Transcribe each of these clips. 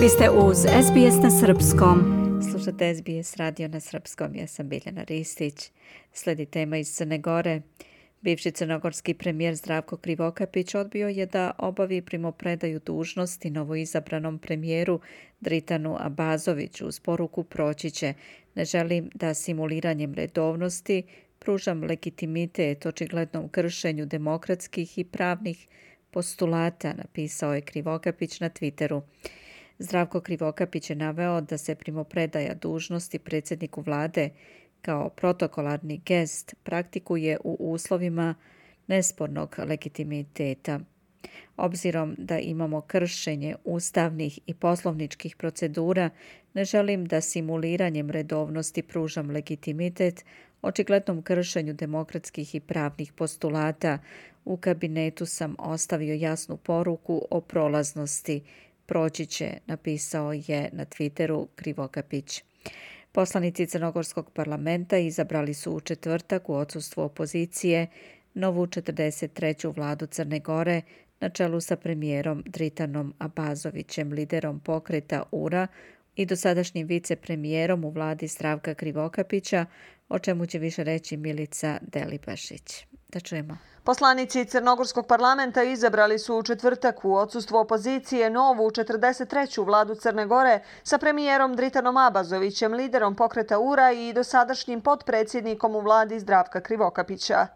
Vi ste uz SBS na Srpskom. Slušate SBS radio na Srpskom. Ja sam Biljana Ristić. Sledi tema iz Crne Gore. Bivši crnogorski premijer Zdravko Krivokapić odbio je da obavi primopredaju dužnosti novoizabranom premijeru Dritanu Abazoviću uz poruku proći će. Ne želim da simuliranjem redovnosti pružam legitimitet očiglednom kršenju demokratskih i pravnih postulata, napisao je Krivokapić na Twitteru. Zdravko Krivokapić je naveo da se primopredaja dužnosti predsjedniku vlade kao protokolarni gest praktikuje u uslovima nespornog legitimiteta. Obzirom da imamo kršenje ustavnih i poslovničkih procedura, ne želim da simuliranjem redovnosti pružam legitimitet očiglednom kršenju demokratskih i pravnih postulata. U kabinetu sam ostavio jasnu poruku o prolaznosti. Proći će, napisao je na Twitteru Krivokapić. Poslanici Crnogorskog parlamenta izabrali su u četvrtak u odsustvu opozicije novu 43. vladu Crne Gore na čelu sa premijerom Dritanom Abazovićem, liderom pokreta URA i dosadašnjim vicepremijerom u vladi Stravka Krivokapića, o čemu će više reći Milica Delibašić. Da čujemo. Poslanici Crnogorskog parlamenta izabrali su u četvrtak u odsustvu opozicije novu 43. vladu Crne Gore sa premijerom Dritanom Abazovićem, liderom pokreta URA i dosadašnjim podpredsjednikom u vladi Zdravka Krivokapića.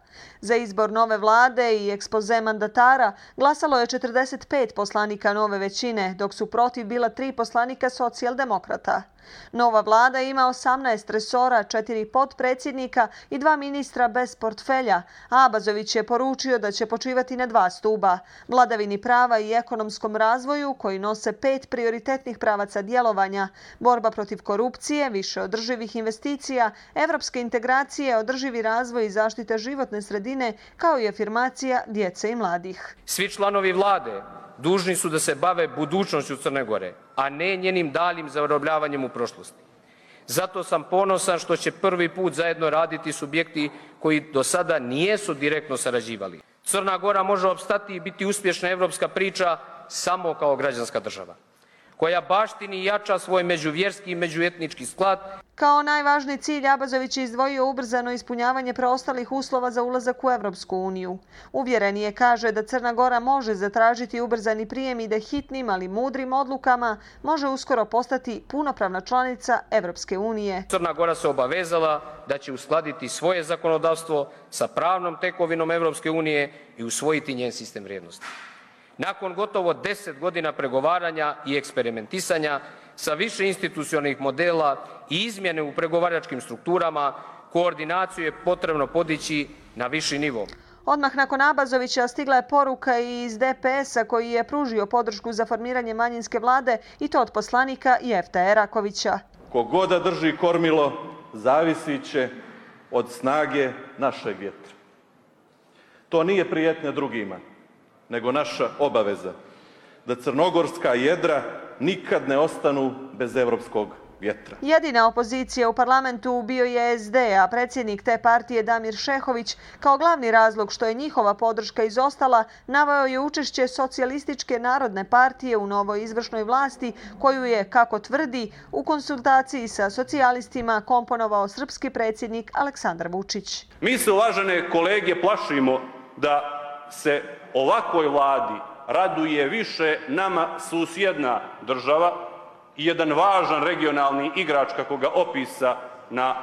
Za izbor nove vlade i ekspoze mandatara glasalo je 45 poslanika nove većine, dok su protiv bila tri poslanika socijaldemokrata. Nova vlada ima 18 resora, četiri podpredsjednika i dva ministra bez portfelja. Abazović je poručio da će počivati na dva stuba. Vladavini prava i ekonomskom razvoju koji nose pet prioritetnih pravaca djelovanja, borba protiv korupcije, više održivih investicija, evropske integracije, održivi razvoj i zaštite životne sredine, kao i afirmacija djece i mladih. Svi članovi vlade dužni su da se bave budućnošću Crne Gore, a ne njenim daljim zarobljavanjem u prošlosti. Zato sam ponosan što će prvi put zajedno raditi subjekti koji do sada nijesu direktno sarađivali. Crna Gora može obstati i biti uspješna evropska priča samo kao građanska država koja baštini i jača svoj međuvjerski i međuetnički sklad. Kao najvažniji cilj Abazović je izdvojio ubrzano ispunjavanje preostalih uslova za ulazak u Evropsku uniju. Uvjeren je, kaže, da Crna Gora može zatražiti ubrzani prijem i da hitnim, ali mudrim odlukama može uskoro postati punopravna članica Evropske unije. Crna Gora se obavezala da će uskladiti svoje zakonodavstvo sa pravnom tekovinom Evropske unije i usvojiti njen sistem vrijednosti. Nakon gotovo deset godina pregovaranja i eksperimentisanja sa više institucionalnih modela i izmjene u pregovaračkim strukturama, koordinaciju je potrebno podići na viši nivo. Odmah nakon Abazovića stigla je poruka iz DPS-a koji je pružio podršku za formiranje manjinske vlade i to od poslanika Jefta Erakovića. Kogoda drži kormilo, zavisit će od snage našeg vjetra. To nije prijetnje drugima nego naša obaveza da crnogorska jedra nikad ne ostanu bez evropskog vjetra. Jedina opozicija u parlamentu bio je SD, a predsjednik te partije Damir Šehović kao glavni razlog što je njihova podrška izostala navao je učešće socijalističke narodne partije u novoj izvršnoj vlasti koju je, kako tvrdi, u konsultaciji sa socijalistima komponovao srpski predsjednik Aleksandar Vučić. Mi se, uvažene kolege, plašimo da se ovakvoj vladi raduje više nama susjedna država i jedan važan regionalni igrač, kako ga opisa na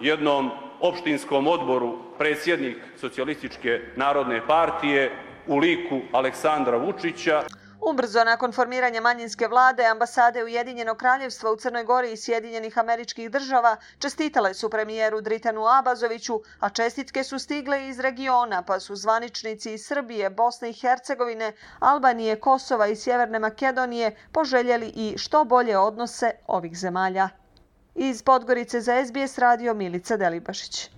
jednom opštinskom odboru predsjednik Socialističke narodne partije u liku Aleksandra Vučića. Ubrzo nakon formiranja manjinske vlade, ambasade Ujedinjenog kraljevstva u Crnoj Gori i Sjedinjenih američkih država čestitale su premijeru Dritanu Abazoviću, a čestitke su stigle iz regiona, pa su zvaničnici iz Srbije, Bosne i Hercegovine, Albanije, Kosova i Sjeverne Makedonije poželjeli i što bolje odnose ovih zemalja. Iz Podgorice za SBS radio Milica Delibašić.